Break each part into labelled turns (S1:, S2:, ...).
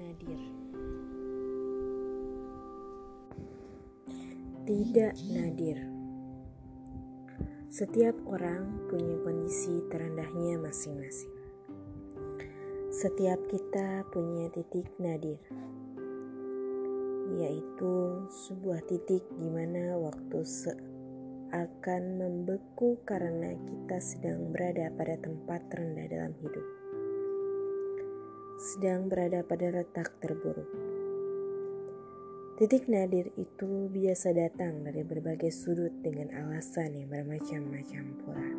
S1: Nadir. Tidak Nadir. Setiap orang punya kondisi terendahnya masing-masing. Setiap kita punya titik nadir, yaitu sebuah titik di mana waktu seakan membeku karena kita sedang berada pada tempat terendah dalam hidup sedang berada pada letak terburuk Titik nadir itu biasa datang dari berbagai sudut dengan alasan yang bermacam-macam pula.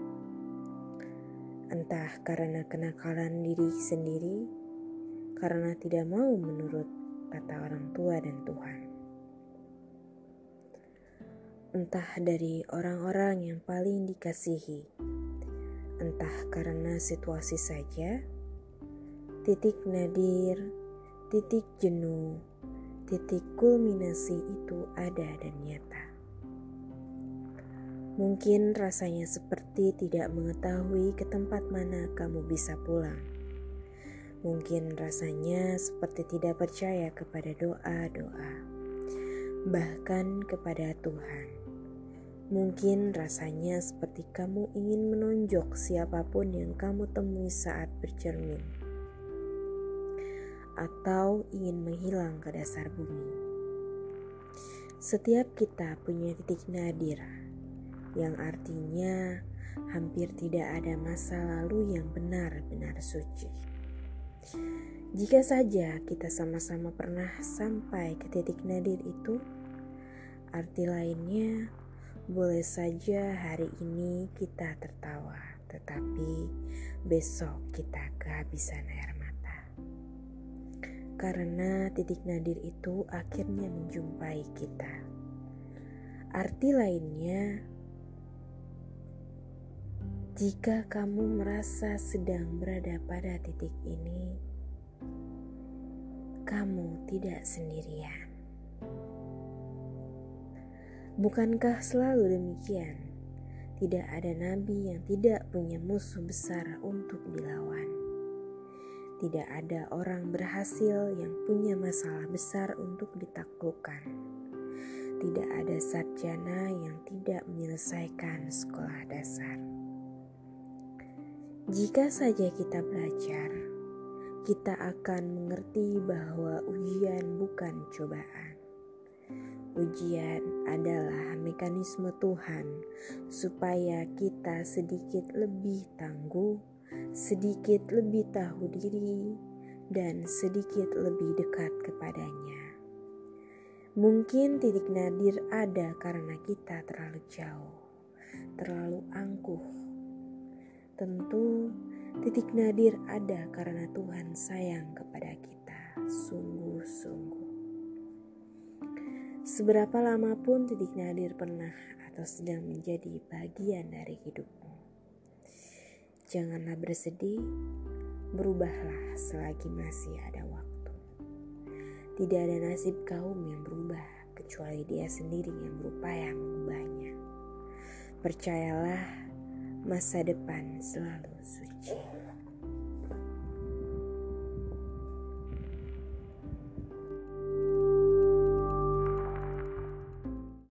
S1: Entah karena kenakalan diri sendiri, karena tidak mau menurut kata orang tua dan Tuhan. Entah dari orang-orang yang paling dikasihi, entah karena situasi saja, titik nadir, titik jenuh, titik kulminasi itu ada dan nyata. Mungkin rasanya seperti tidak mengetahui ke tempat mana kamu bisa pulang. Mungkin rasanya seperti tidak percaya kepada doa-doa, bahkan kepada Tuhan. Mungkin rasanya seperti kamu ingin menonjok siapa pun yang kamu temui saat bercermin atau ingin menghilang ke dasar bumi. Setiap kita punya titik nadir, yang artinya hampir tidak ada masa lalu yang benar-benar suci. Jika saja kita sama-sama pernah sampai ke titik nadir itu, arti lainnya boleh saja hari ini kita tertawa, tetapi besok kita kehabisan air karena titik nadir itu akhirnya menjumpai kita. Arti lainnya, jika kamu merasa sedang berada pada titik ini, kamu tidak sendirian. Bukankah selalu demikian? Tidak ada nabi yang tidak punya musuh besar untuk dilawan. Tidak ada orang berhasil yang punya masalah besar untuk ditaklukkan. Tidak ada sarjana yang tidak menyelesaikan sekolah dasar. Jika saja kita belajar, kita akan mengerti bahwa ujian bukan cobaan. Ujian adalah mekanisme Tuhan supaya kita sedikit lebih tangguh sedikit lebih tahu diri, dan sedikit lebih dekat kepadanya. Mungkin titik nadir ada karena kita terlalu jauh, terlalu angkuh. Tentu titik nadir ada karena Tuhan sayang kepada kita sungguh-sungguh. Seberapa lama pun titik nadir pernah atau sedang menjadi bagian dari hidupmu. Janganlah bersedih, berubahlah selagi masih ada waktu. Tidak ada nasib kaum yang berubah kecuali dia sendiri yang berupaya mengubahnya. Percayalah, masa depan selalu suci.